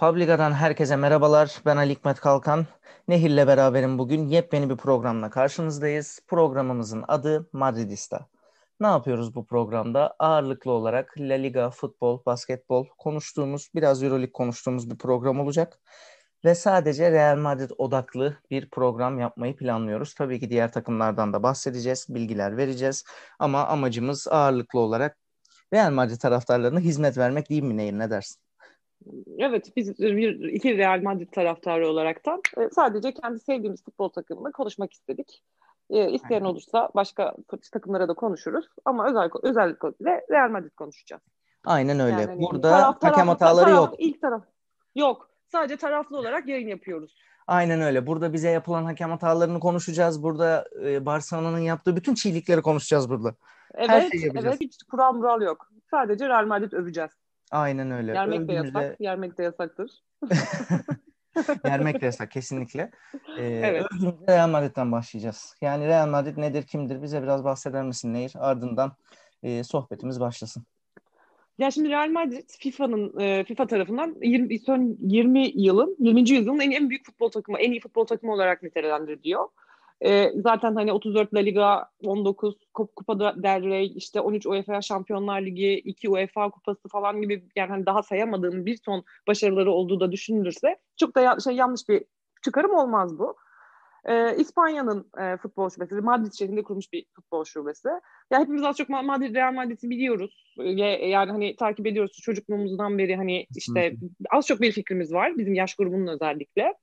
Publica'dan herkese merhabalar. Ben Ali Hikmet Kalkan. Nehir'le beraberim bugün. Yepyeni bir programla karşınızdayız. Programımızın adı Madridista. Ne yapıyoruz bu programda? Ağırlıklı olarak La Liga, futbol, basketbol konuştuğumuz, biraz Euroleague konuştuğumuz bir program olacak. Ve sadece Real Madrid odaklı bir program yapmayı planlıyoruz. Tabii ki diğer takımlardan da bahsedeceğiz, bilgiler vereceğiz. Ama amacımız ağırlıklı olarak Real Madrid taraftarlarına hizmet vermek değil mi Nehir ne dersin? Evet biz bir iki Real Madrid taraftarı olaraktan e, sadece kendi sevdiğimiz futbol takımını konuşmak istedik. E, isteyen olursa başka takımlara da konuşuruz ama özel özellikle Real Madrid konuşacağız. Aynen öyle. Yani, Burada taraf, hakem hataları taraf, yok. İlk taraf yok. Sadece taraflı olarak yayın yapıyoruz. Aynen öyle. Burada bize yapılan hakem hatalarını konuşacağız. Burada e, Barcelona'nın yaptığı bütün çiğlikleri konuşacağız burada. Evet, Her şeyi yapacağız. evet. Hiç kural mural yok. Sadece Real Madrid öveceğiz. Aynen öyle. Yermek de yasak. Yermek de yasaktır. Yermek de yasak kesinlikle. Ee, evet. Real Madrid'den başlayacağız. Yani Real Madrid nedir, kimdir? Bize biraz bahseder misin Nehir? Ardından e, sohbetimiz başlasın. Ya şimdi Real Madrid FIFA'nın e, FIFA tarafından 20, son 20 yılın 20. yüzyılın en, en büyük futbol takımı, en iyi futbol takımı olarak nitelendiriliyor. E, zaten hani 34 La Liga, 19 Kupa del Rey, işte 13 UEFA Şampiyonlar Ligi, 2 UEFA Kupası falan gibi yani hani daha sayamadığım bir ton başarıları olduğu da düşünülürse çok da ya, şey yanlış bir çıkarım olmaz bu. Ee, İspanya'nın e, futbol şubesi, Madrid şehrinde kurulmuş bir futbol şubesi. Ya hepimiz az çok Madrid, Real Madrid'i biliyoruz. Ee, yani hani takip ediyoruz çocukluğumuzdan beri hani işte az çok bir fikrimiz var bizim yaş grubunun özellikle.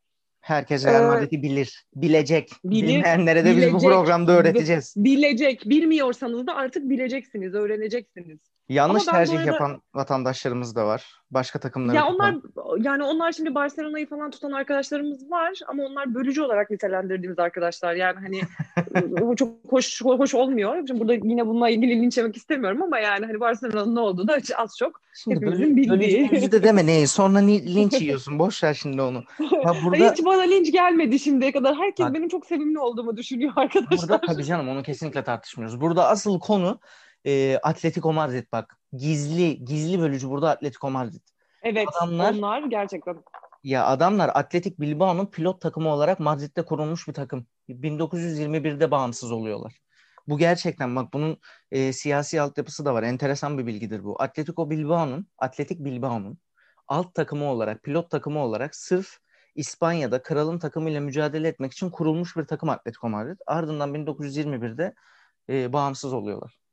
Herkes Real ee, Madrid'i bilir, bilecek. Bilir, Bilmeyenlere de bilecek, biz bu programda öğreteceğiz. Bilecek. Bilmiyorsanız da artık bileceksiniz, öğreneceksiniz. Yanlış tercih arada... yapan vatandaşlarımız da var. Başka takımları Ya onlar yani onlar şimdi Barcelona'yı falan tutan arkadaşlarımız var ama onlar bölücü olarak nitelendirdiğimiz arkadaşlar. Yani hani bu çok hoş hoş olmuyor. Şimdi burada yine bununla ilgili linç yemek istemiyorum ama yani hani Barcelona'nın ne olduğu da az çok şimdi hepimizin bildiği. Bölücü de deme neyi? Sonra linç yiyorsun. Boş ver şimdi onu. Ya burada... Hiç bana linç gelmedi şimdiye kadar. Herkes Bak, benim çok sevimli olduğumu düşünüyor arkadaşlar. Burada tabii canım onu kesinlikle tartışmıyoruz. Burada asıl konu e, Atletico Madrid bak. Gizli gizli bölücü burada Atletico Madrid. Evet adamlar, onlar gerçekten. Ya adamlar Atletik Bilbao'nun pilot takımı olarak Madrid'de kurulmuş bir takım. 1921'de bağımsız oluyorlar. Bu gerçekten bak bunun e, siyasi altyapısı da var. Enteresan bir bilgidir bu. Atletico Bilbao'nun, Atletik Bilbao'nun alt takımı olarak, pilot takımı olarak sırf İspanya'da kralın takımıyla mücadele etmek için kurulmuş bir takım Atletico Madrid. Ardından 1921'de e, bağımsız oluyorlar.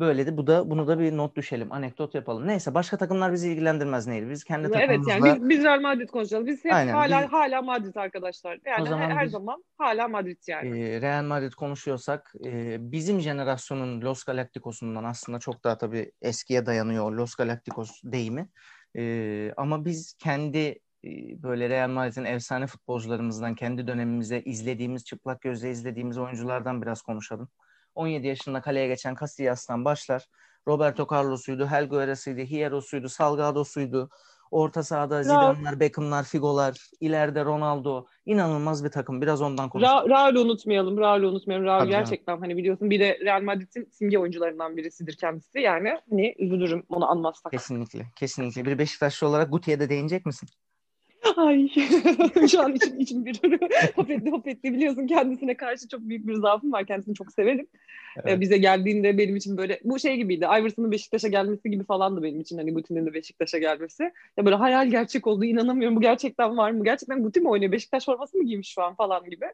Böyle de bu da bunu da bir not düşelim. Anekdot yapalım. Neyse başka takımlar bizi ilgilendirmez neydi? Biz kendi takımımızla... Evet yani biz, biz Real Madrid konuşacağız. Biz hep Aynen, hala biz... hala Madrid arkadaşlar. Yani o zaman her, biz, zaman hala Madrid yani. E, Real Madrid konuşuyorsak e, bizim jenerasyonun Los Galacticos'undan aslında çok daha tabii eskiye dayanıyor Los Galacticos deyimi. E, ama biz kendi böyle Real Madrid'in efsane futbolcularımızdan kendi dönemimize izlediğimiz, çıplak gözle izlediğimiz oyunculardan biraz konuşalım. 17 yaşında kaleye geçen Casillas'tan başlar. Roberto Carlos'uydu, Helgo Herrera'sıydı, Hieros'uydu, Salgado'suydu. Orta sahada Zidane'lar, Beckham'lar, Figo'lar, ileride Ronaldo. İnanılmaz bir takım. Biraz ondan konuşalım. Ra Raul'u unutmayalım. Raul'u unutmayalım. Raul Tabii gerçekten canım. hani biliyorsun bir de Real Madrid'in simge oyuncularından birisidir kendisi. Yani hani üzülürüm onu anmazsak. Kesinlikle. Kesinlikle. Bir Beşiktaşlı olarak Guti'ye de değinecek misin? Ay şu an içim, içim bir hop etti hop etti biliyorsun kendisine karşı çok büyük bir zaafım var kendisini çok severim. Ee, evet. Ee, bize geldiğinde benim için böyle bu şey gibiydi Iverson'ın Beşiktaş'a gelmesi gibi falandı benim için hani Guti'nin de Beşiktaş'a gelmesi. Ya böyle hayal gerçek oldu inanamıyorum bu gerçekten var mı? Gerçekten Guti mi oynuyor? Beşiktaş forması mı giymiş şu an falan gibi.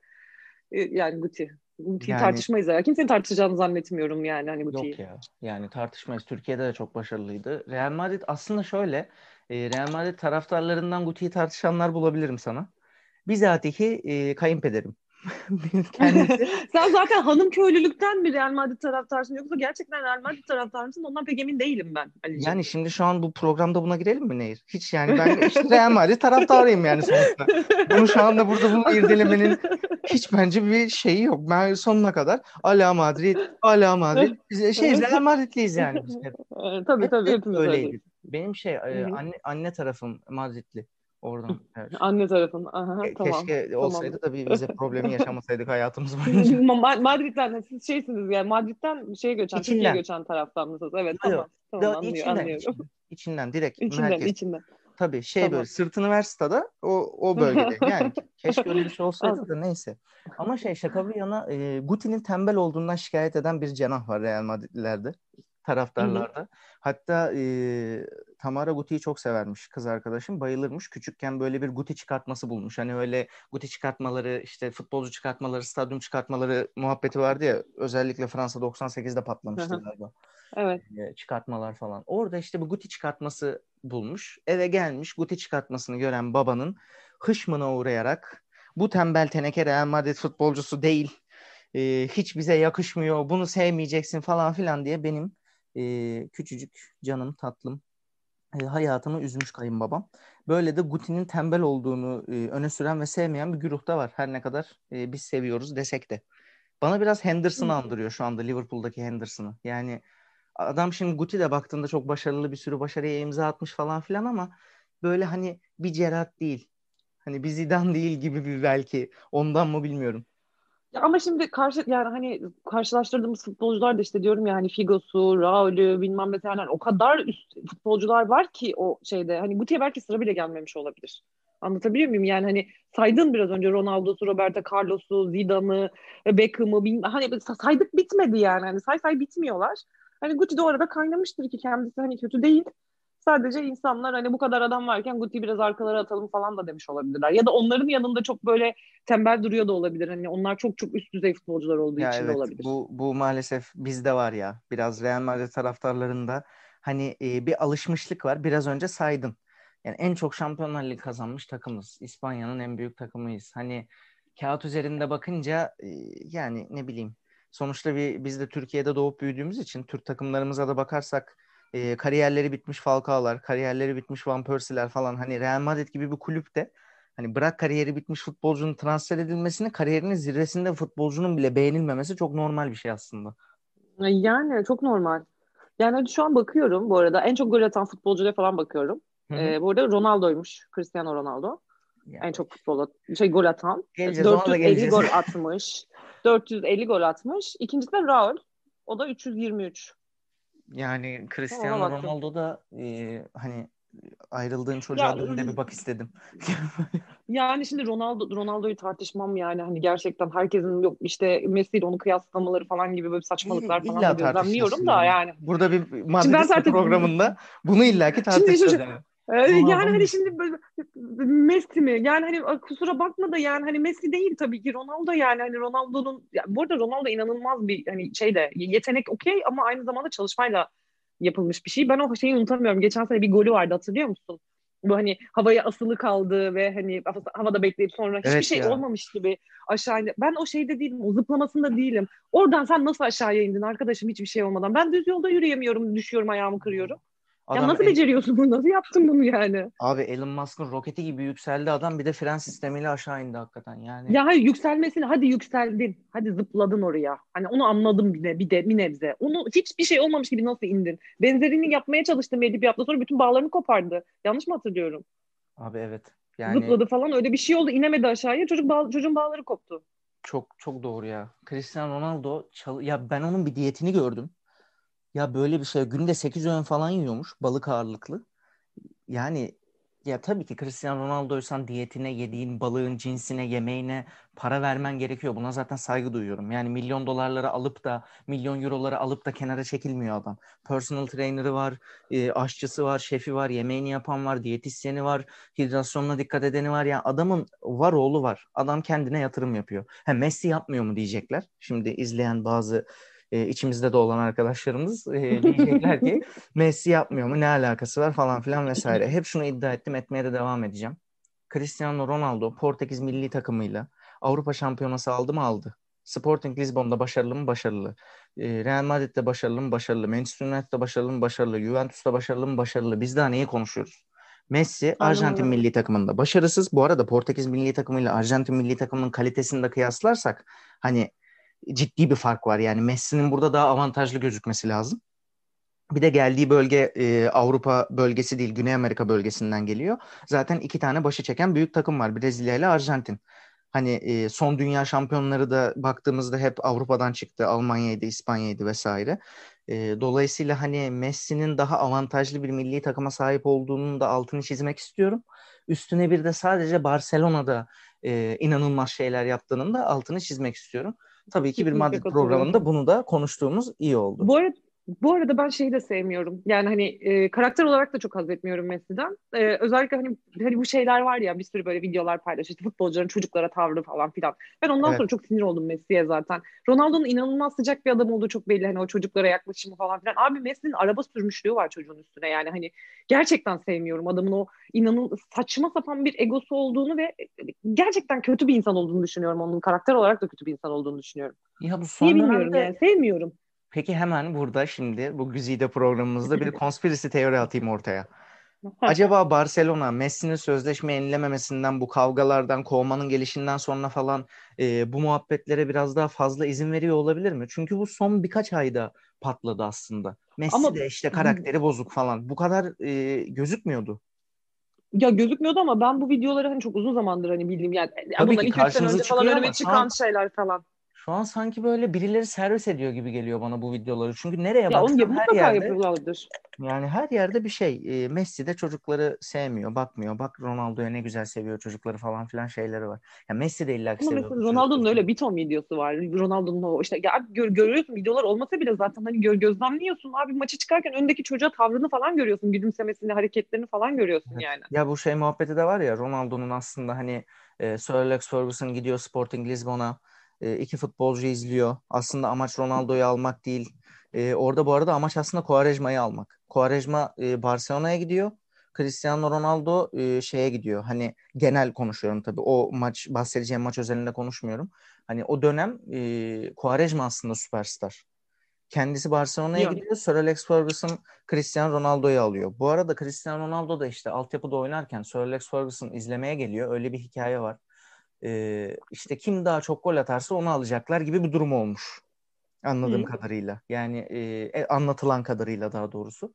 Ee, yani Guti. Guti'yi yani, tartışmayız ya. Kimsenin tartışacağını zannetmiyorum yani hani Guti'yi. Yok ya. Yani tartışmayız. Türkiye'de de çok başarılıydı. Real Madrid aslında şöyle e, Real Madrid taraftarlarından Guti'yi tartışanlar bulabilirim sana. Bizatihi e, kayınpederim. Kendisi... Sen zaten hanım köylülükten mi Real Madrid taraftarsın yoksa gerçekten Real Madrid taraftar mısın? Ondan pek emin değilim ben. Ali'ciğim. Yani şimdi şu an bu programda buna girelim mi Nehir? Hiç yani ben işte Real Madrid taraftarıyım yani sonuçta. Bunu şu anda burada bunu irdelemenin hiç bence bir şeyi yok. Ben sonuna kadar Ala Madrid, Ala Madrid. Biz şey Real Madridliyiz yani. Biz hep. Tabii tabii. Hep öyleydi. Benim şey Hı-hı. anne anne tarafım Madridli. Oradan. Evet. Anne tarafın. Aha, Ke- tamam. Keşke olsaydı tamam. tabii bize problemi yaşamasaydık hayatımız boyunca. Madrid'den siz şeysiniz yani Madrid'den şeye göçen, Türkiye'ye göçen taraftan mısınız? Evet Yok. tamam. Tamam anlıyor, içinden, anlıyorum. Içinden, içinden direkt. İçinden, merkez. içinden. Tabii şey tamam. böyle sırtını ver stada o, o bölgede. Yani keşke öyle bir şey olsaydı da neyse. Ama şey şaka bir yana e, Guti'nin tembel olduğundan şikayet eden bir cenah var Real Madrid'lilerde taraftarlarda. Hı hı. Hatta e, Tamara Guti'yi çok severmiş kız arkadaşım. Bayılırmış. Küçükken böyle bir Guti çıkartması bulmuş. Hani öyle Guti çıkartmaları, işte futbolcu çıkartmaları, stadyum çıkartmaları muhabbeti vardı ya. Özellikle Fransa 98'de patlamıştı galiba. Evet. E, çıkartmalar falan. Orada işte bu Guti çıkartması bulmuş. Eve gelmiş Guti çıkartmasını gören babanın hışmına uğrayarak bu tembel teneke Real Madrid futbolcusu değil. E, hiç bize yakışmıyor. Bunu sevmeyeceksin falan filan diye benim e, küçücük canım tatlım e, hayatımı üzmüş kayınbabam. Böyle de Guti'nin tembel olduğunu e, öne süren ve sevmeyen bir güruh da var. Her ne kadar e, biz seviyoruz desek de. Bana biraz Henderson'ı andırıyor şu anda Liverpool'daki Henderson'ı. Yani adam şimdi Guti de baktığında çok başarılı bir sürü başarıya imza atmış falan filan ama böyle hani bir Gerrard değil. Hani bir Zidane değil gibi bir belki. Ondan mı bilmiyorum. Ya ama şimdi karşı yani hani karşılaştırdığımız futbolcular da işte diyorum ya hani Figo'su, Raul'ü bilmem ne yani o kadar üst futbolcular var ki o şeyde hani Guti'ye belki sıra bile gelmemiş olabilir. Anlatabiliyor muyum? Yani hani saydın biraz önce Ronaldo'su, Roberto Carlos'u, Zidane'ı, Beckham'ı hani saydık bitmedi yani. Hani say say bitmiyorlar. Hani Guti de orada kaynamıştır ki kendisi hani kötü değil. Sadece insanlar hani bu kadar adam varken Guti'yi biraz arkalara atalım falan da demiş olabilirler. Ya da onların yanında çok böyle tembel duruyor da olabilir. Hani onlar çok çok üst düzey futbolcular olduğu ya için evet, de olabilir. Bu, bu maalesef bizde var ya. Biraz Real Madrid taraftarlarında hani e, bir alışmışlık var. Biraz önce saydın. Yani en çok Şampiyonlar Ligi kazanmış takımız. İspanya'nın en büyük takımıyız. Hani kağıt üzerinde bakınca e, yani ne bileyim sonuçta bir biz de Türkiye'de doğup büyüdüğümüz için Türk takımlarımıza da bakarsak e, kariyerleri bitmiş Falcao'lar, kariyerleri bitmiş Van Persie'ler falan hani Real Madrid gibi bir kulüpte hani bırak kariyeri bitmiş futbolcunun transfer edilmesini kariyerinin zirvesinde futbolcunun bile beğenilmemesi çok normal bir şey aslında. Yani çok normal. Yani şu an bakıyorum bu arada en çok gol atan futbolcuya falan bakıyorum. Ee, bu arada Ronaldo'ymuş. Cristiano Ronaldo. Yani. En çok futbol şey gol atan. Geleceğiz, 450 gol atmış. 450 gol atmış. İkincisi de Raul. O da 323. Yani Cristiano Ronaldo da e, hani ayrıldığın çocuğa ya, dönünde bir bak istedim. yani şimdi Ronaldo Ronaldo'yu tartışmam yani hani gerçekten herkesin yok işte Messi ile onu kıyaslamaları falan gibi böyle saçmalıklar falan İlla gözlemliyorum da yani. Burada bir Madrid programında bunu illaki tartışacağız. Ee, yani hani şimdi Messi mi? Yani hani kusura bakma da yani hani Messi değil tabii ki Ronaldo yani hani Ronaldo'nun ya bu arada Ronaldo inanılmaz bir hani şeyde yetenek okey ama aynı zamanda çalışmayla yapılmış bir şey. Ben o şeyi unutamıyorum. Geçen sene bir golü vardı hatırlıyor musun? Bu hani havaya asılı kaldı ve hani havada bekleyip sonra hiçbir evet şey ya. olmamış gibi aşağı indi. Ben o şeyde değilim, o zıplamasında değilim. Oradan sen nasıl aşağıya indin arkadaşım hiçbir şey olmadan? Ben düz yolda yürüyemiyorum, düşüyorum, ayağımı kırıyorum. Adam ya nasıl beceriyorsun bunu? Nasıl yaptın bunu yani? Abi Elon Musk'ın roketi gibi yükseldi adam bir de fren sistemiyle aşağı indi hakikaten yani. Ya hayır yükselmesini hadi yükseldin. Hadi zıpladın oraya. Hani onu anladım bir de bir de bir nebze. Onu hiçbir şey olmamış gibi nasıl indin? Benzerini yapmaya çalıştım belli bir hafta sonra bütün bağlarını kopardı. Yanlış mı hatırlıyorum? Abi evet. Yani... Zıpladı falan öyle bir şey oldu inemedi aşağıya çocuk bağ, çocuğun bağları koptu. Çok çok doğru ya. Cristiano Ronaldo çal- ya ben onun bir diyetini gördüm. Ya böyle bir şey günde 8 öğün falan yiyormuş balık ağırlıklı. Yani ya tabii ki Cristiano Ronaldo'ysan diyetine, yediğin balığın cinsine, yemeğine para vermen gerekiyor. Buna zaten saygı duyuyorum. Yani milyon dolarları alıp da, milyon euroları alıp da kenara çekilmiyor adam. Personal trainer'ı var, e, aşçısı var, şefi var, yemeğini yapan var, diyetisyeni var, hidrasyonuna dikkat edeni var. Yani adamın var oğlu var. Adam kendine yatırım yapıyor. Ha, Messi yapmıyor mu diyecekler. Şimdi izleyen bazı e, içimizde de olan arkadaşlarımız e, diyecekler ki Messi yapmıyor mu ne alakası var falan filan vesaire. Hep şunu iddia ettim etmeye de devam edeceğim. Cristiano Ronaldo Portekiz milli takımıyla Avrupa şampiyonası aldı mı aldı. Sporting Lisbon'da başarılı mı başarılı. E, Real Madrid'de başarılı mı başarılı. Manchester United'da başarılı mı başarılı. Juventus'ta başarılı mı başarılı. Biz daha neyi konuşuyoruz? Messi Arjantin milli takımında başarısız. Bu arada Portekiz milli takımıyla Arjantin milli takımının kalitesini de kıyaslarsak hani ciddi bir fark var. Yani Messi'nin burada daha avantajlı gözükmesi lazım. Bir de geldiği bölge e, Avrupa bölgesi değil, Güney Amerika bölgesinden geliyor. Zaten iki tane başı çeken büyük takım var. Brezilya ile Arjantin. Hani e, son dünya şampiyonları da baktığımızda hep Avrupa'dan çıktı. Almanya'ydı, İspanya'ydı vesaire. E, dolayısıyla hani Messi'nin daha avantajlı bir milli takıma sahip olduğunun da altını çizmek istiyorum. Üstüne bir de sadece Barcelona'da e, inanılmaz şeyler yaptığının da altını çizmek istiyorum. Tabii ki bir Madrid programında bunu da konuştuğumuz iyi oldu. Bu arada bu arada ben şeyi de sevmiyorum. Yani hani e, karakter olarak da çok haz etmiyorum Messi'den. E, özellikle hani, hani bu şeyler var ya bir sürü böyle videolar paylaşıyor. Futbolcuların çocuklara tavrı falan filan. Ben ondan evet. sonra çok sinir oldum Messi'ye zaten. Ronaldo'nun inanılmaz sıcak bir adam olduğu çok belli. Hani o çocuklara yaklaşımı falan filan. Abi Messi'nin araba sürmüşlüğü var çocuğun üstüne. Yani hani gerçekten sevmiyorum adamın o inanın saçma sapan bir egosu olduğunu ve gerçekten kötü bir insan olduğunu düşünüyorum. Onun karakter olarak da kötü bir insan olduğunu düşünüyorum. Ya bu son Niye bilmiyorum dönemde... yani sevmiyorum. Peki hemen burada şimdi bu Güzide programımızda bir konspirasi teori atayım ortaya. Acaba Barcelona Messi'nin sözleşme yenilememesinden, bu kavgalardan, kovmanın gelişinden sonra falan e, bu muhabbetlere biraz daha fazla izin veriyor olabilir mi? Çünkü bu son birkaç ayda patladı aslında. Messi ama, de işte karakteri bozuk falan. Bu kadar e, gözükmüyordu. Ya gözükmüyordu ama ben bu videoları hani çok uzun zamandır hani bildiğim yani. Tabii bundan ki karşınıza çıkıyor falan, ama çıkan şeyler falan. Şu an sanki böyle birileri servis ediyor gibi geliyor bana bu videoları. Çünkü nereye ya baksam her yerde yapıyorlardır. yani her yerde bir şey. E, Messi de çocukları sevmiyor, bakmıyor. Bak Ronaldo'ya ne güzel seviyor çocukları falan filan şeyleri var. Ya Messi de illa ki seviyor. Ronaldo'nun öyle bir ton videosu var. Ronaldo'nun o işte ya gör, görüyorsun videolar olmasa bile zaten hani gör, gözlemliyorsun. Abi maçı çıkarken öndeki çocuğa tavrını falan görüyorsun. Gülümsemesini, hareketlerini falan görüyorsun yani. Ya bu şey muhabbeti de var ya Ronaldo'nun aslında hani e, Sir Alex Ferguson gidiyor Sporting Lisbon'a e, iki futbolcu izliyor. Aslında amaç Ronaldo'yu almak değil. E, orada bu arada amaç aslında Quaresma'yı almak. Quaresma e, Barcelona'ya gidiyor. Cristiano Ronaldo e, şeye gidiyor. Hani genel konuşuyorum tabii. O maç bahsedeceğim maç özelinde konuşmuyorum. Hani o dönem e, Quaresma aslında süperstar. Kendisi Barcelona'ya gidiyor. Sir Alex Ferguson Cristiano Ronaldo'yu alıyor. Bu arada Cristiano Ronaldo da işte altyapıda oynarken Sir Alex Ferguson izlemeye geliyor. Öyle bir hikaye var e, işte kim daha çok gol atarsa onu alacaklar gibi bir durum olmuş. Anladığım Hı. kadarıyla. Yani e, anlatılan kadarıyla daha doğrusu.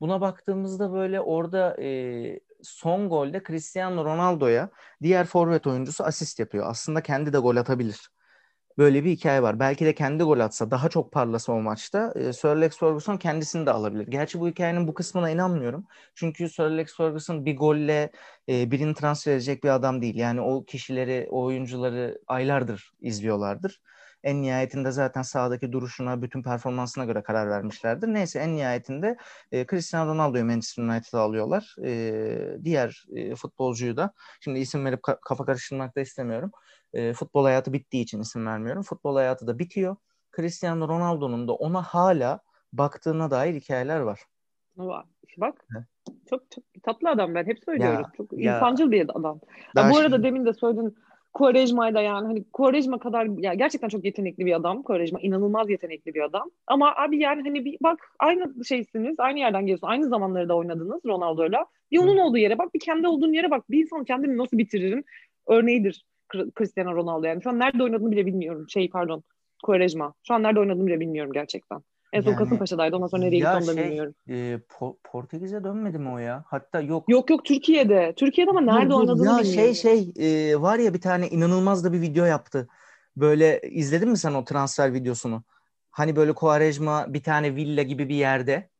Buna baktığımızda böyle orada e, son golde Cristiano Ronaldo'ya diğer forvet oyuncusu asist yapıyor. Aslında kendi de gol atabilir. Böyle bir hikaye var. Belki de kendi gol atsa, daha çok parlasa o maçta e, Sir Alex Ferguson kendisini de alabilir. Gerçi bu hikayenin bu kısmına inanmıyorum. Çünkü Sir Alex Ferguson bir golle e, birini transfer edecek bir adam değil. Yani o kişileri, o oyuncuları aylardır izliyorlardır. En nihayetinde zaten sahadaki duruşuna, bütün performansına göre karar vermişlerdir. Neyse en nihayetinde e, Cristiano Ronaldo'yu Manchester United'a alıyorlar. E, diğer e, futbolcuyu da, şimdi isim verip ka- kafa karıştırmak da istemiyorum e, futbol hayatı bittiği için isim vermiyorum. Futbol hayatı da bitiyor. Cristiano Ronaldo'nun da ona hala baktığına dair hikayeler var. Var. Bak. Çok çok tatlı adam ben hep söylüyorum. Ya, çok ya, insancıl bir adam. Ya, bu arada şimdi... demin de söyledin Quaresma'yı da yani hani Quaresma kadar ya gerçekten çok yetenekli bir adam. Quaresma inanılmaz yetenekli bir adam. Ama abi yani hani bir bak aynı şeysiniz. Aynı yerden geliyorsunuz. Aynı zamanları da oynadınız Ronaldo'yla. Bir onun olduğu yere bak bir kendi olduğun yere bak. Bir insan kendini nasıl bitiririm örneğidir. Cristiano Ronaldo yani. Şu an nerede oynadığını bile bilmiyorum. Şey pardon. Quaresma. Şu an nerede oynadığını bile bilmiyorum gerçekten. En son yani, Kasımpaşa'daydı. Ondan sonra nereye gitti onu da şey, bilmiyorum. E, po- Portekiz'e dönmedi mi o ya? Hatta yok. Yok yok Türkiye'de. Türkiye'de ama nerede dur, dur, oynadığını ya bilmiyorum. Şey şey e, var ya bir tane inanılmaz da bir video yaptı. Böyle izledin mi sen o transfer videosunu? Hani böyle Quaresma bir tane villa gibi bir yerde.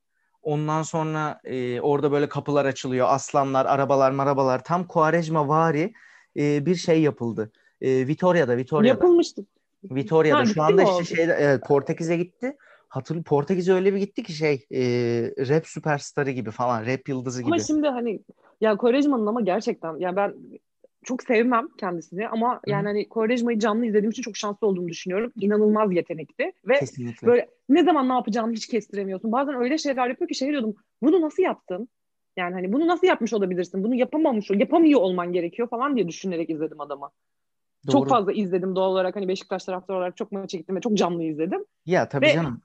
Ondan sonra e, orada böyle kapılar açılıyor. Aslanlar, arabalar, marabalar. Tam Quaresma vari e, bir şey yapıldı. E, Vitoria'da, Vitoria'da. Yapılmıştı. Vitoria'da. Ha, Şu anda işte şey, evet, Portekiz'e gitti. Hatırlı Portekiz'e öyle bir gitti ki şey e, rap süperstarı gibi falan rap yıldızı gibi. Ama şimdi hani ya Quaresma'nın ama gerçekten ya ben çok sevmem kendisini ama yani hani Quaresma'yı canlı izlediğim için çok şanslı olduğumu düşünüyorum. İnanılmaz yetenekli ve Kesinlikle. böyle ne zaman ne yapacağını hiç kestiremiyorsun. Bazen öyle şeyler yapıyor ki şey diyordum bunu nasıl yaptın? Yani hani bunu nasıl yapmış olabilirsin? Bunu yapamamış, yapamıyor olman gerekiyor falan diye düşünerek izledim adamı. Doğru. Çok fazla izledim doğal olarak. Hani Beşiktaş taraftarı olarak çok maça gittim ve çok canlı izledim. Ya tabii ve, canım.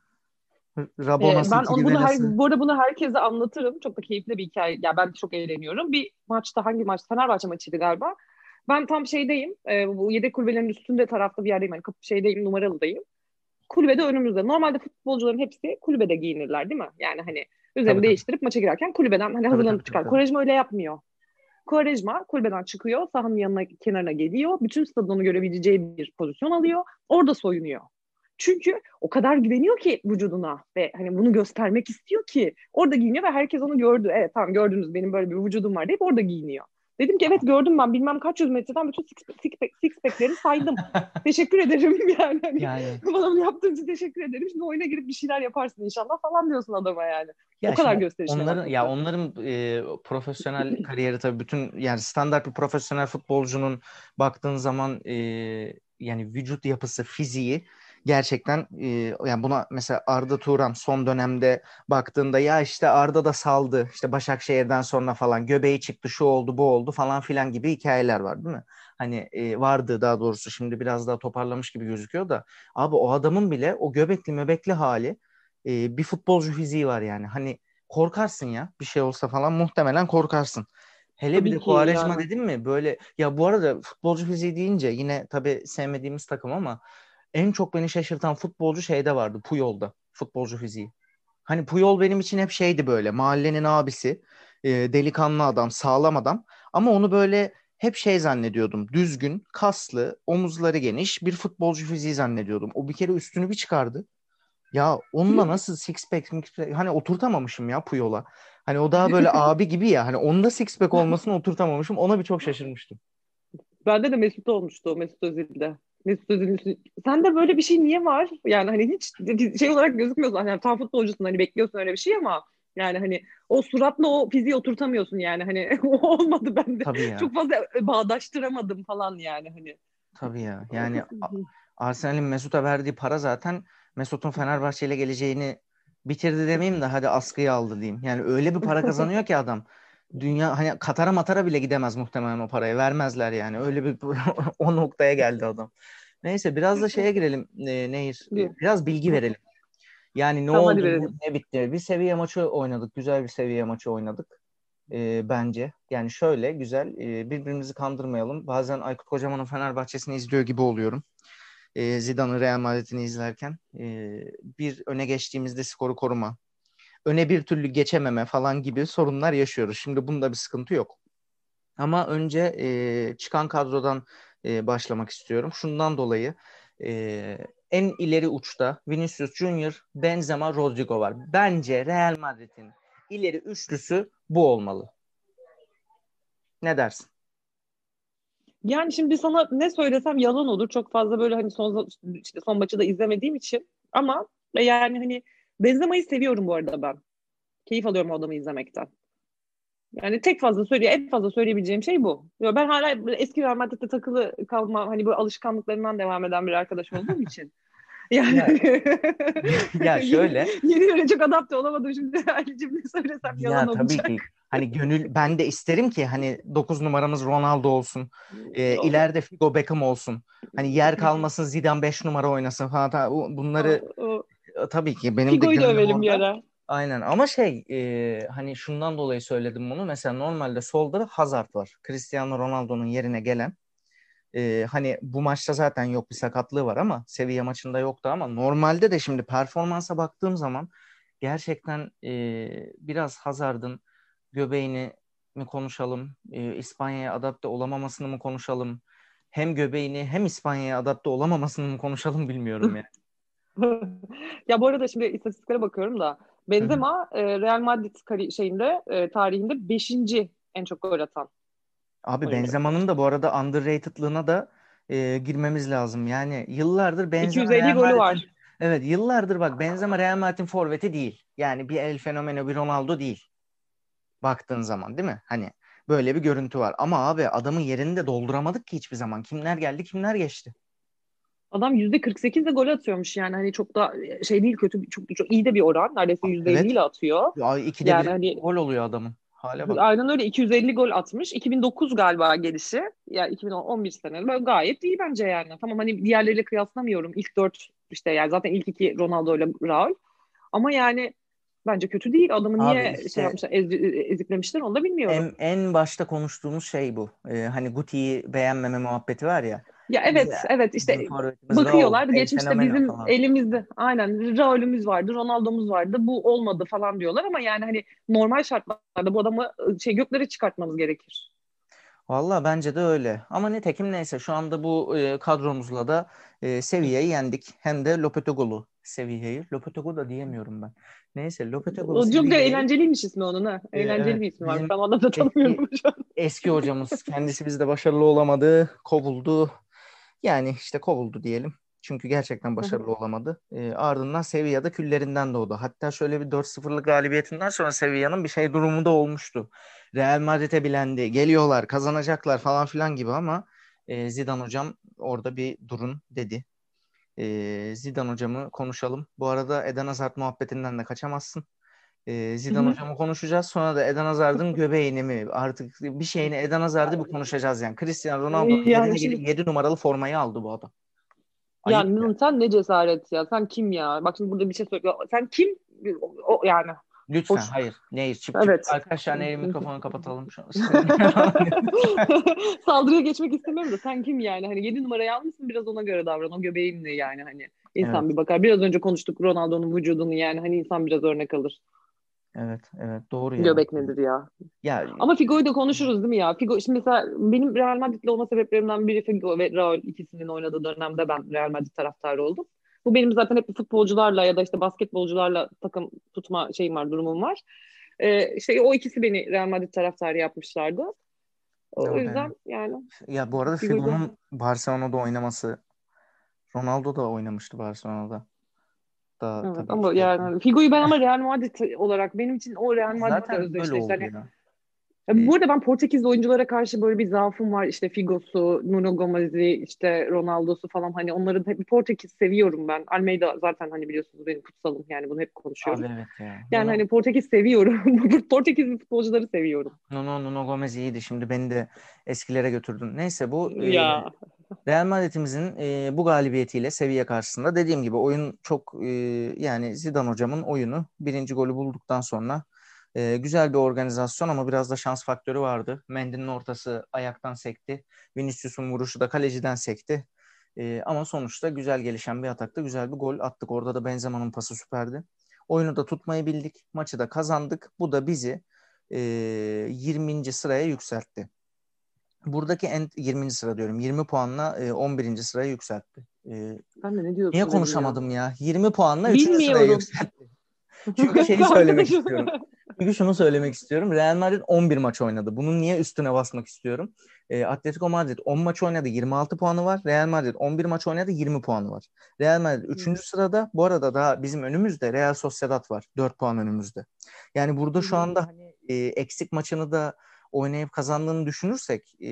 Rabona e, ben onu, bunu her, bu arada bunu herkese anlatırım. Çok da keyifli bir hikaye. Ya ben çok eğleniyorum. Bir maçta hangi maç? Fenerbahçe maçıydı galiba. Ben tam şeydeyim. E, bu yedek kulübelerin üstünde tarafta bir yerdeyim. Yani şeydeyim, numaralıdayım. Kulübede önümüzde. Normalde futbolcuların hepsi kulübede giyinirler değil mi? Yani hani Üzerini tabii, değiştirip maça girerken kulübeden hani hazırlanıp çıkar. Quaresma öyle yapmıyor. Quaresma kulübeden çıkıyor, sahanın yanına kenarına geliyor. Bütün stadını görebileceği bir pozisyon alıyor. Orada soyunuyor. Çünkü o kadar güveniyor ki vücuduna ve hani bunu göstermek istiyor ki orada giyiniyor ve herkes onu gördü. Evet tamam gördünüz benim böyle bir vücudum var deyip orada giyiniyor. Dedim ki evet gördüm ben bilmem kaç yüz metreden bütün six, six, six pack'leri saydım. teşekkür ederim yani. Hani, yani. Bana bunu yaptığın için teşekkür ederim. Şimdi oyuna girip bir şeyler yaparsın inşallah falan diyorsun adama yani. Ya o kadar gösterişli. Onların, ya onların e, profesyonel kariyeri tabii bütün yani standart bir profesyonel futbolcunun baktığın zaman e, yani vücut yapısı, fiziği gerçekten e, yani buna mesela Arda Turan son dönemde baktığında ya işte Arda da saldı işte Başakşehir'den sonra falan göbeği çıktı şu oldu bu oldu falan filan gibi hikayeler var değil mi? Hani e, vardı daha doğrusu şimdi biraz daha toparlamış gibi gözüküyor da abi o adamın bile o göbekli möbekli hali e, bir futbolcu fiziği var yani hani korkarsın ya bir şey olsa falan muhtemelen korkarsın. Hele tabii bir de Kuarejma yani. dedim mi böyle ya bu arada futbolcu fiziği deyince yine tabii sevmediğimiz takım ama en çok beni şaşırtan futbolcu şeyde vardı Puyol'da. Futbolcu fiziği. Hani Puyol benim için hep şeydi böyle mahallenin abisi. E, delikanlı adam, sağlam adam. Ama onu böyle hep şey zannediyordum. Düzgün, kaslı, omuzları geniş bir futbolcu fiziği zannediyordum. O bir kere üstünü bir çıkardı. Ya onunla nasıl six pack, six pack hani oturtamamışım ya Puyol'a. Hani o daha böyle abi gibi ya. Hani onda six pack olmasını oturtamamışım. Ona bir çok şaşırmıştım. Bende de Mesut olmuştu. Mesut Özil'de. Mesut Özil'in sen de böyle bir şey niye var? Yani hani hiç şey olarak gözükmüyorsun. Yani tam futbolcusun hani bekliyorsun öyle bir şey ama yani hani o suratla o fiziği oturtamıyorsun yani hani olmadı bende. Tabii ya. Çok fazla bağdaştıramadım falan yani hani. Tabii ya. Yani Arsenal'in Mesut'a verdiği para zaten Mesut'un Fenerbahçe ile geleceğini bitirdi demeyeyim de hadi askıya aldı diyeyim. Yani öyle bir para kazanıyor ki adam. Dünya hani Katar'a Matar'a bile gidemez muhtemelen o parayı. Vermezler yani. Öyle bir o noktaya geldi adam. Neyse biraz da şeye girelim e, Nehir. Biraz bilgi verelim. Yani ne tamam, oldu, ne bitti. Bir seviye maçı oynadık. Güzel bir seviye maçı oynadık. E, bence. Yani şöyle güzel. E, birbirimizi kandırmayalım. Bazen Aykut Kocaman'ın Fenerbahçe'sini izliyor gibi oluyorum. E, Zidane'ın Real Madrid'ini izlerken. E, bir öne geçtiğimizde skoru koruma öne bir türlü geçememe falan gibi sorunlar yaşıyoruz. Şimdi bunda bir sıkıntı yok. Ama önce e, çıkan kadrodan e, başlamak istiyorum. Şundan dolayı e, en ileri uçta Vinicius Junior, Benzema, Rodrigo var. Bence Real Madrid'in ileri üçlüsü bu olmalı. Ne dersin? Yani şimdi sana ne söylesem yalan olur. Çok fazla böyle hani son işte son maçı da izlemediğim için ama yani hani Benzema'yı seviyorum bu arada ben. Keyif alıyorum o adamı izlemekten. Yani tek fazla söylüyor, en fazla söyleyebileceğim şey bu. Ben hala eski Real Madrid'de takılı kalma, hani bu alışkanlıklarından devam eden bir arkadaş olduğum için. Yani ya, şöyle. Yeni yöne çok adapte olamadım şimdi aynı cümle söylesem yalan ya, olacak. Tabii ki. Hani gönül ben de isterim ki hani 9 numaramız Ronaldo olsun. E, ileride Figo Beckham olsun. Hani yer kalmasın Zidane 5 numara oynasın falan. Bunları o, o, tabii ki benim Figo'yu de övelim bir ara. Aynen ama şey e, hani şundan dolayı söyledim bunu. Mesela normalde solda Hazard var. Cristiano Ronaldo'nun yerine gelen. E, hani bu maçta zaten yok bir sakatlığı var ama seviye maçında yoktu ama normalde de şimdi performansa baktığım zaman gerçekten e, biraz Hazard'ın göbeğini mi konuşalım, e, İspanya'ya adapte olamamasını mı konuşalım, hem göbeğini hem İspanya'ya adapte olamamasını mı konuşalım bilmiyorum yani. ya bu arada şimdi istatistiklere bakıyorum da Benzema e, Real Madrid kari şeyinde e, tarihinde 5. en çok gol atan. Abi Benzema'nın da bu arada underrated'lığına da e, girmemiz lazım. Yani yıllardır Benzema 250 Real golü var. Evet yıllardır bak Benzema Real Madrid'in forveti değil. Yani bir El Fenomeno bir Ronaldo değil. Baktığın zaman değil mi? Hani böyle bir görüntü var. Ama abi adamın yerini de dolduramadık ki hiçbir zaman. Kimler geldi kimler geçti. Adam yüzde 48 de gol atıyormuş yani hani çok da şey değil kötü çok, çok iyi de bir oran neredeyse yüzde evet. ile atıyor. Ya ikide yani bir hani, gol oluyor adamın. Hale bak. Aynen öyle 250 gol atmış. 2009 galiba gelişi. Yani 2011 sene. Böyle gayet iyi bence yani. Tamam hani diğerleriyle kıyaslamıyorum. İlk dört işte yani zaten ilk iki Ronaldo ile Raul. Ama yani bence kötü değil. Adamı Abi niye işte, şey yapmışlar, ez, eziklemişler onu da bilmiyorum. En, en başta konuştuğumuz şey bu. Ee, hani Guti'yi beğenmeme muhabbeti var ya. Ya evet ya, evet işte bakıyorlar geçmişte bizim falan. elimizde aynen Raul'ümüz vardı Ronaldo'muz vardı bu olmadı falan diyorlar ama yani hani normal şartlarda bu adamı ıı, şey gökleri çıkartmamız gerekir. Valla bence de öyle. Ama nitekim neyse şu anda bu e, kadromuzla da e, seviyeyi yendik. Hem de Lopetegolu seviyeyi. Lopetegu da diyemiyorum ben. Neyse Lopetegolu O çok da eğlenceliymiş ismi onun ha. Ee, Eğlenceli bir ismi var. bizim Tam anlamda tanımıyorum şu an. eski hocamız kendisi bizde başarılı olamadı, kovuldu. Yani işte kovuldu diyelim. Çünkü gerçekten başarılı olamadı. E, ardından Sevilla'da küllerinden doğdu. Hatta şöyle bir 4-0'lık galibiyetinden sonra Sevilla'nın bir şey durumu da olmuştu. Real Madrid'e bilendi. Geliyorlar, kazanacaklar falan filan gibi ama e, Zidane hocam orada bir durun dedi. E, Zidane hocamı konuşalım. Bu arada Eden Hazard muhabbetinden de kaçamazsın. E, Zidane Hı hı. hocamı konuşacağız. Sonra da Eden Hazard'ın göbeğini mi artık bir şeyini Eden Hazard'ı bir konuşacağız yani. Cristiano Ronaldo Yani şimdi- gelip 7 numaralı formayı aldı bu adam. Ayıp Ya sen ne cesaret ya. Sen kim ya? Bak şimdi burada bir şey söylüyor. Sen kim? O, o- yani. Lütfen Hoş. hayır. Nehir çip Evet. çip. Arkadaşlar Nehir mikrofonu kapatalım şu an. Saldırıya geçmek istemiyorum da sen kim yani? Hani 7 numarayı almışsın biraz ona göre davran. O göbeğin ne yani hani? İnsan Evet. bir bakar. Biraz önce konuştuk Ronaldo'nun vücudunu yani hani insan biraz örnek alır. Evet evet doğru ya. Göbek nedir ya? Ya Ama Figo'yu da konuşuruz değil mi ya? Figo şimdi mesela benim Real Madrid'le olma sebeplerimden biri Figo ve Raul ikisinin oynadığı dönemde ben Real Madrid taraftarı oldum. Bu benim zaten hep futbolcularla ya da işte basketbolcularla takım tutma şeyim var, durumum var. Ee, şey o ikisi beni Real Madrid taraftarı yapmışlardı. O Öyle. yüzden yani ya bu arada Figo'nun Barcelona'da oynaması Ronaldo da oynamıştı Barcelona'da. Da, evet, tabii ama işte- yani Figo'yu ben ama Real Madrid olarak benim için o Real Madrid'le Zaten böyle özdeşleşti. Hani ya. Bu arada ben Portekizli oyunculara karşı böyle bir zaafım var. İşte Figo'su, Nuno Gomez'i, işte Ronaldo'su falan hani onların hep Portekiz seviyorum ben. Almeida zaten hani biliyorsunuz benim kutsalım yani bunu hep konuşuyoruz. Abi evet ya. Yani Nuno, hani Portekiz seviyorum. Portekizli futbolcuları seviyorum. Nuno, Nuno Gomez iyiydi. Şimdi beni de eskilere götürdün. Neyse bu e, Ya Real Madrid'imizin e, bu galibiyetiyle Sevilla karşısında dediğim gibi oyun çok e, yani Zidane hocamın oyunu birinci golü bulduktan sonra e, güzel bir organizasyon ama biraz da şans faktörü vardı. Mendy'nin ortası ayaktan sekti. Vinicius'un vuruşu da kaleciden sekti. E, ama sonuçta güzel gelişen bir atakta güzel bir gol attık. Orada da Benzema'nın pası süperdi. Oyunu da tutmayı bildik. Maçı da kazandık. Bu da bizi e, 20. sıraya yükseltti. Buradaki en 20. sıra diyorum. 20 puanla e, 11. sıraya yükseltti. E, ben de ne diyorsun? niye konuşamadım ya? 20 puanla 3. sıraya yükseltti. Çünkü şeyi söylemek istiyorum. Çünkü şunu söylemek istiyorum. Real Madrid 11 maç oynadı. Bunun niye üstüne basmak istiyorum? E, Atletico Madrid 10 maç oynadı 26 puanı var. Real Madrid 11 maç oynadı 20 puanı var. Real Madrid 3. Hı. sırada. Bu arada daha bizim önümüzde Real Sociedad var. 4 puan önümüzde. Yani burada şu Hı. anda hani e, eksik maçını da oynayıp kazandığını düşünürsek e,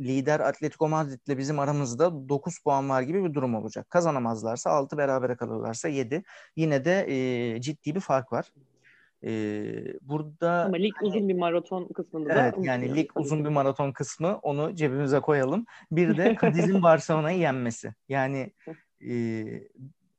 lider Atletico Madrid'le bizim aramızda 9 puan var gibi bir durum olacak. Kazanamazlarsa 6 berabere kalırlarsa 7. Yine de e, ciddi bir fark var. E, burada Ama lig uzun bir maraton kısmında da Evet yani unutmayalım lig uzun bir maraton kısmı onu cebimize koyalım. Bir de Cadiz'in Barcelona'yı yenmesi. Yani e,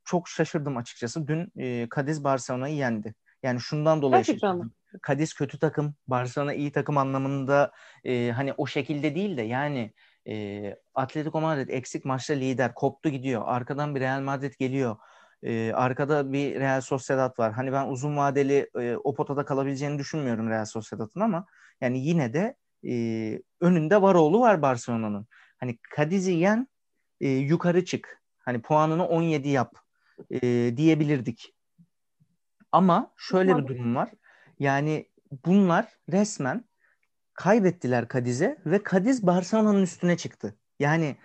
çok şaşırdım açıkçası. Dün e, Cadiz Barcelona'yı yendi. Yani şundan dolayı Gerçekten şaşırdım. Cadiz kötü takım, Barcelona iyi takım anlamında e, hani o şekilde değil de yani e, Atletico Madrid eksik maçta lider koptu gidiyor. Arkadan bir Real Madrid geliyor. E, arkada bir Real Sociedad var. Hani ben uzun vadeli e, o potada kalabileceğini düşünmüyorum Real Sociedad'ın ama yani yine de e, önünde Varoğlu var Barcelona'nın. Hani Cadiz'i yen e, yukarı çık. Hani puanını 17 yap e, diyebilirdik. Ama şöyle bir durum var. Yani bunlar resmen kaybettiler Cadiz'e ve Cadiz Barcelona'nın üstüne çıktı. Yani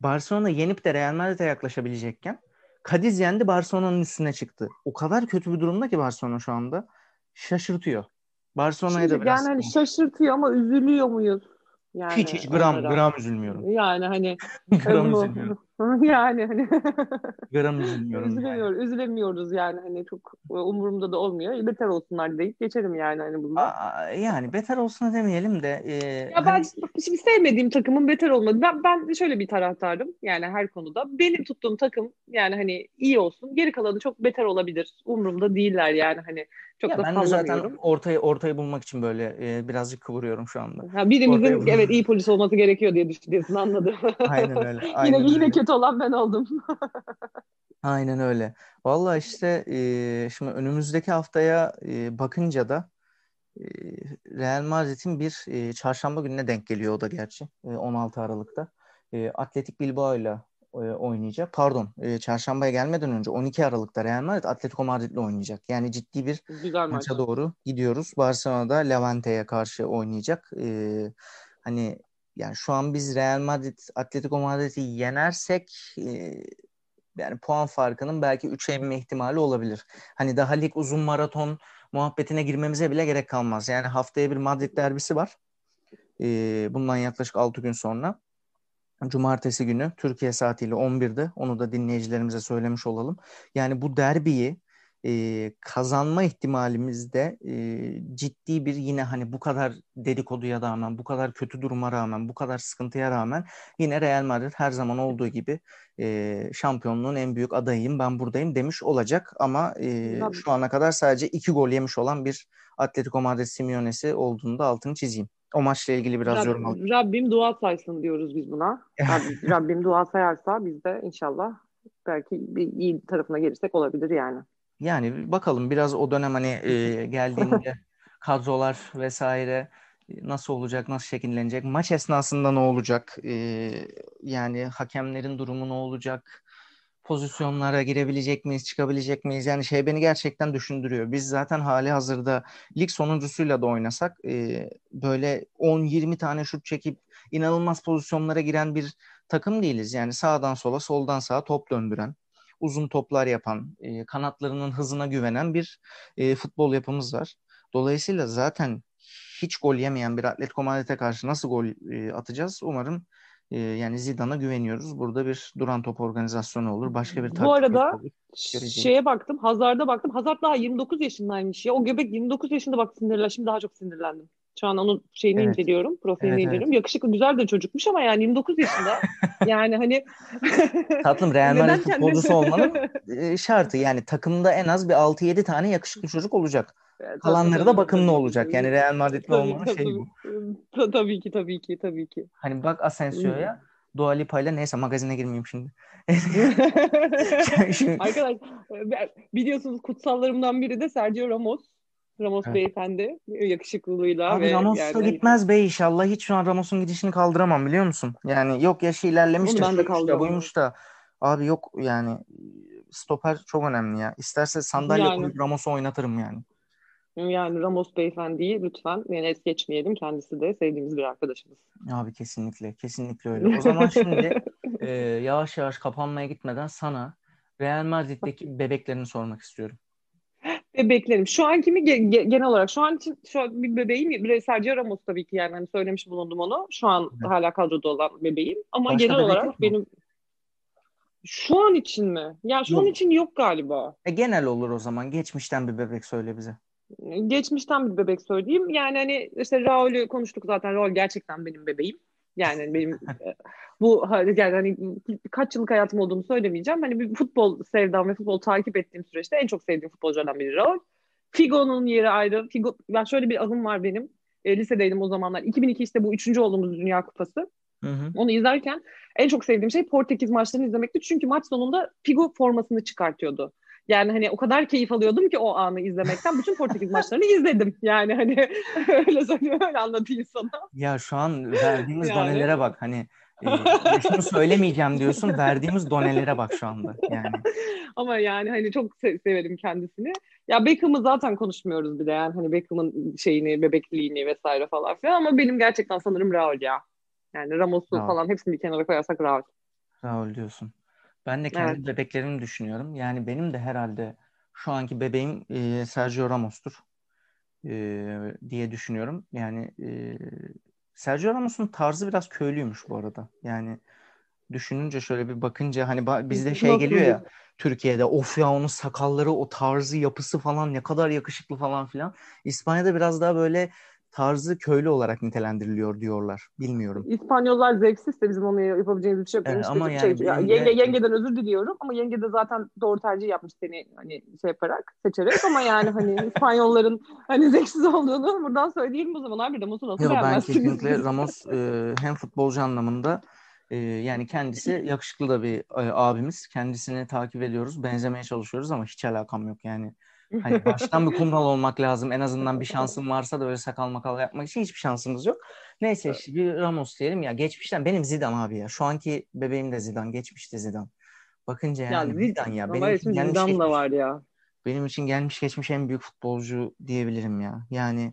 Barcelona yenip de Real Madrid'e yaklaşabilecekken Cadiz yendi Barcelona'nın üstüne çıktı. O kadar kötü bir durumda ki Barcelona şu anda. Şaşırtıyor. Barcelona'ya da biraz yani hani şaşırtıyor ama üzülüyor muyuz? Yani hiç hiç gram onlara. gram üzülmüyorum. Yani hani gram bunu- üzülmüyorum. yani hani Gram üzülmüyorum. yani. üzülemiyoruz, yani hani çok umurumda da olmuyor. Beter olsunlar deyip geçerim yani hani. Aa, yani beter olsun demeyelim de e, Ya ben hani- şimdi sevmediğim takımın beter olmadı. Ben, ben şöyle bir taraftarım yani her konuda. Benim tuttuğum takım yani hani iyi olsun. Geri kalanı çok beter olabilir. Umurumda değiller yani hani çok ya da ben de zaten ortayı ortayı bulmak için böyle e, birazcık kıvırıyorum şu anda. Ha, birimizin Ortaya- evet iyi polis olması gerekiyor diye düşünüyorsun anladım. Aynen öyle. yine Aynen yine öyle. kötü olan ben oldum. Aynen öyle. Vallahi işte e, şimdi önümüzdeki haftaya e, bakınca da Real Madrid'in bir e, çarşamba gününe denk geliyor o da gerçi. E, 16 Aralık'ta. E, Atletik Bilbao ile e, oynayacak. Pardon, e, çarşambaya gelmeden önce 12 Aralık'ta Real Madrid Atletico Madrid'le oynayacak. Yani ciddi bir Güzel maça maç. doğru gidiyoruz. Barcelona'da Levante'ye karşı oynayacak. E, hani yani şu an biz Real Madrid Atletico Madrid'i yenersek e, yani puan farkının belki 3'e inme ihtimali olabilir. Hani daha lig uzun maraton muhabbetine girmemize bile gerek kalmaz. Yani haftaya bir Madrid derbisi var. Ee, bundan yaklaşık 6 gün sonra. Cumartesi günü Türkiye saatiyle 11'de onu da dinleyicilerimize söylemiş olalım. Yani bu derbiyi e, kazanma ihtimalimizde e, ciddi bir yine hani bu kadar dedikoduya rağmen, bu kadar kötü duruma rağmen, bu kadar sıkıntıya rağmen yine Real Madrid her zaman olduğu gibi e, şampiyonluğun en büyük adayıyım ben buradayım demiş olacak ama e, şu ana kadar sadece iki gol yemiş olan bir Atletico Madrid Simeone'si olduğunu da altını çizeyim. O maçla ilgili biraz Rab, yorum alayım. Rabbim dua saysın diyoruz biz buna. Rabbim, Rabbim dua sayarsa biz de inşallah belki bir iyi tarafına gelirsek olabilir yani. Yani bakalım biraz o dönem hani e, geldiğinde kadrolar vesaire nasıl olacak, nasıl şekillenecek, maç esnasında ne olacak, e, yani hakemlerin durumu ne olacak, pozisyonlara girebilecek miyiz, çıkabilecek miyiz? Yani şey beni gerçekten düşündürüyor. Biz zaten hali hazırda lig sonuncusuyla da oynasak e, böyle 10-20 tane şut çekip inanılmaz pozisyonlara giren bir takım değiliz. Yani sağdan sola, soldan sağa top döndüren, uzun toplar yapan, e, kanatlarının hızına güvenen bir e, futbol yapımız var. Dolayısıyla zaten hiç gol yemeyen bir Atletico Madrid'e karşı nasıl gol e, atacağız? Umarım e, yani Zidane'a güveniyoruz. Burada bir duran top organizasyonu olur. Başka bir Bu arada olur. şeye baktım. Hazard'a baktım. Hazard daha 29 yaşındaymış ya. O göbek 29 yaşında bak sinirler. Şimdi daha çok sinirlendim. Şu an onun şeyini evet. inceliyorum. Profilini evet, inceliyorum. Evet. Yakışıklı güzel de çocukmuş ama yani 29 yaşında. yani hani Tatlım Real Madrid futbolcusu olmanın e, şartı. Yani takımda en az bir 6-7 tane yakışıklı çocuk olacak. Kalanları da bakımlı olacak. Yani Real Madrid'li olmanın şey bu. Tabii ki tabii ki tabii ki. Hani bak Asensio'ya Dua Lipa ile neyse magazine girmeyeyim şimdi. Arkadaş biliyorsunuz kutsallarımdan biri de Sergio Ramos. Ramos evet. beyefendi yakışıklılığıyla. Abi ve Ramos yani... Hani gitmez bey inşallah. Hiç şu an Ramos'un gidişini kaldıramam biliyor musun? Yani yok yaşı ilerlemiş de, de buymuş da. Abi yok yani stoper çok önemli ya. İsterse sandalye yani. koyup Ramos'u oynatırım yani. Yani Ramos beyefendiyi lütfen yani es geçmeyelim. Kendisi de sevdiğimiz bir arkadaşımız. Abi kesinlikle. Kesinlikle öyle. O zaman şimdi e, yavaş yavaş kapanmaya gitmeden sana Real Madrid'deki bebeklerini sormak istiyorum. Bebeklerim. Şu an kimi ge- genel olarak şu an için şu an bir bebeğim. Bir Sergio Ramos tabii ki yani hani söylemiş bulundum onu. Şu an evet. hala kadroda olan bebeğim. Ama Başka genel olarak benim şu an için mi? Ya şu yok. an için yok galiba. E, genel olur o zaman. Geçmişten bir bebek söyle bize. Geçmişten bir bebek söyleyeyim. Yani hani işte Raul'ü konuştuk zaten. Raul gerçekten benim bebeğim. Yani benim e, bu yani hani kaç yıllık hayatım olduğunu söylemeyeceğim. Hani bir futbol sevdam ve futbol takip ettiğim süreçte en çok sevdiğim futbolculardan biri Raul. Figo'nun yeri ayrı. Figo, ben şöyle bir anım var benim. E, lisedeydim o zamanlar. 2002 işte bu üçüncü olduğumuz Dünya Kupası. Hı hı. Onu izlerken en çok sevdiğim şey Portekiz maçlarını izlemekti. Çünkü maç sonunda Figo formasını çıkartıyordu. Yani hani o kadar keyif alıyordum ki o anı izlemekten. Bütün Portekiz maçlarını izledim. Yani hani öyle söyleyeyim, öyle anlatayım sana. Ya şu an verdiğimiz yani. donelere bak. Hani e, şunu söylemeyeceğim diyorsun. Verdiğimiz donelere bak şu anda. Yani. Ama yani hani çok se- severim kendisini. Ya Beckham'ı zaten konuşmuyoruz bir de yani hani Beckham'ın şeyini, bebekliğini vesaire falan filan ama benim gerçekten sanırım Raul ya. Yani Ramos'u falan hepsini bir kenara koyarsak Raul. Raul diyorsun. Ben de kendi evet. bebeklerimi düşünüyorum. Yani benim de herhalde şu anki bebeğim e, Sergio Ramos'tur e, diye düşünüyorum. Yani e, Sergio Ramos'un tarzı biraz köylüymüş bu arada. Yani düşününce şöyle bir bakınca hani bizde şey geliyor ya Türkiye'de of ya onun sakalları o tarzı yapısı falan ne kadar yakışıklı falan filan. İspanya'da biraz daha böyle tarzı köylü olarak nitelendiriliyor diyorlar. Bilmiyorum. İspanyollar zevksiz de bizim onu yapabileceğimiz bir şey yok. Ama şey, yani, şey, yani yenge, yengeden özür diliyorum ama yenge de zaten doğru tercih yapmış seni hani şey yaparak seçerek ama yani hani İspanyolların hani zevksiz olduğunu buradan söyleyelim o zaman abi Ramos'u nasıl Yok, ben kesinlikle Ramos e, hem futbolcu anlamında e, yani kendisi yakışıklı da bir e, abimiz. Kendisini takip ediyoruz. Benzemeye çalışıyoruz ama hiç alakam yok yani. Hani baştan bir kumral olmak lazım. En azından bir şansım varsa da öyle sakal makal yapmak için hiçbir şansımız yok. Neyse işte bir Ramos diyelim ya. Geçmişten benim Zidane abi ya. Şu anki bebeğim de Zidane. Geçmişte Zidane. Bakınca yani ya, Zidane ya. Benim için gelmiş Zidane da var ya. Benim için gelmiş geçmiş en büyük futbolcu diyebilirim ya. Yani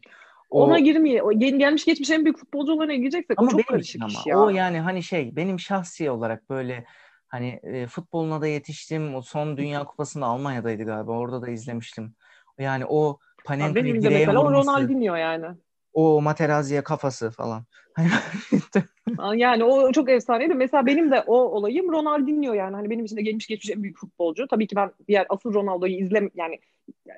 o... Ona girmeye, o gelmiş geçmiş en büyük futbolcu olana gireceksek ama o çok karışık ama. ya. O yani hani şey benim şahsi olarak böyle hani e, futboluna da yetiştim. O son Dünya Kupası'nda Almanya'daydı galiba. Orada da izlemiştim. Yani o Panenka'yı direğe mesela vurması. o Ronaldinho yani. O Materazzi'ye kafası falan. yani o çok efsaneydi. Mesela benim de o olayım Ronaldinho yani. Hani benim için de gelmiş geçmiş en büyük futbolcu. Tabii ki ben diğer asıl Ronaldo'yu izlem yani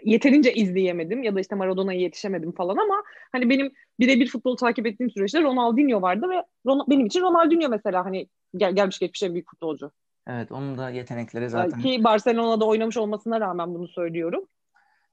yeterince izleyemedim ya da işte Maradona'ya yetişemedim falan ama hani benim birebir futbol takip ettiğim süreçte Ronaldinho vardı ve Ron- benim için Ronaldinho mesela hani gel- gelmiş geçmiş en büyük futbolcu. Evet onun da yetenekleri zaten. Ki Barcelona'da oynamış olmasına rağmen bunu söylüyorum.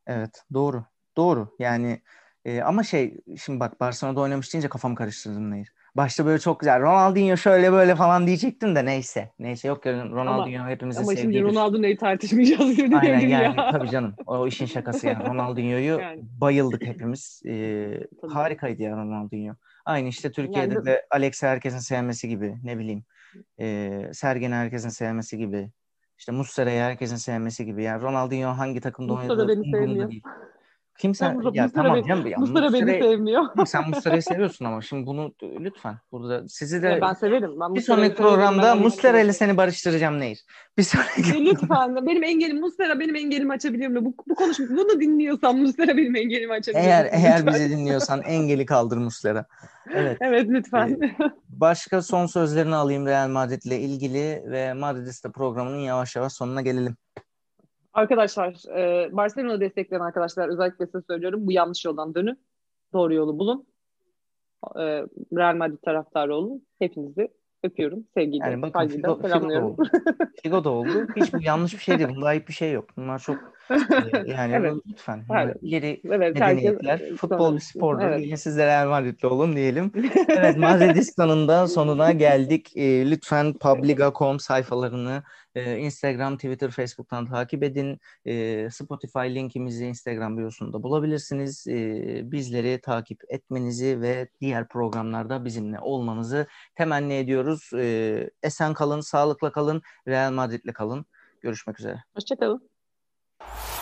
Evet doğru. Doğru. Yani e, ama şey şimdi bak Barcelona'da oynamış deyince kafam karıştırdın Nehir. Başta böyle çok güzel Ronaldinho şöyle böyle falan diyecektim de neyse. Neyse yok ya Ronaldinho ama, hepimizin ama sevdiği. Ama şimdi Ronaldinho'yu tartışmayacağız gibi Aynen yani ya. tabii canım. O işin şakası yani. Ronaldinho'yu yani. bayıldık hepimiz. Ee, harikaydı ya Ronaldinho. Aynı işte Türkiye'de yani, de Alex'i herkesin sevmesi gibi ne bileyim. E, Sergen'i herkesin sevmesi gibi. İşte Muslera'yı herkesin sevmesi gibi. Yani Ronaldinho hangi takımda beni sevmiyor. Değil. Kimse ya, ya tamam canım. Ya, Muslera beni sevmiyor. sen Muslera'yı seviyorsun ama şimdi bunu lütfen burada sizi de ya ben severim. Ben bir sonraki programda Muslera ile seni barıştıracağım Nehir. Bir sonraki lütfen benim engelim Muslera benim engelimi açabilir mi? Bu, bu konuşma bunu dinliyorsan Muslera benim engelimi açabilir Eğer mi? eğer bizi dinliyorsan engeli kaldır Muslera. Evet. Evet lütfen. Ee, başka son sözlerini alayım Real Madrid ile ilgili ve Madridista programının yavaş yavaş sonuna gelelim. Arkadaşlar, e, Barcelona destekleyen arkadaşlar özellikle size söylüyorum bu yanlış yoldan dönün. Doğru yolu bulun. E, Real Madrid taraftarı olun. Hepinizi öpüyorum. Sevgiyle, yani bakın, Figo. Figo da oldu. Figo da oldu. Hiç bu yanlış bir şey değil. Bunda ayıp bir şey yok. Bunlar çok yani evet. lütfen. Evet. Yeri evet, medeniyetler. Herkes, futbol bir spordur. Evet. Yine siz de Real Madrid'li olun diyelim. evet Madridistan'ın da sonuna geldik. E, lütfen Publica.com sayfalarını e, Instagram, Twitter, Facebook'tan takip edin. E, Spotify linkimizi Instagram biosunda bulabilirsiniz. E, bizleri takip etmenizi ve diğer programlarda bizimle olmanızı temenni ediyoruz. E, esen kalın, sağlıkla kalın, Real Madrid'le kalın. Görüşmek üzere. Hoşçakalın. you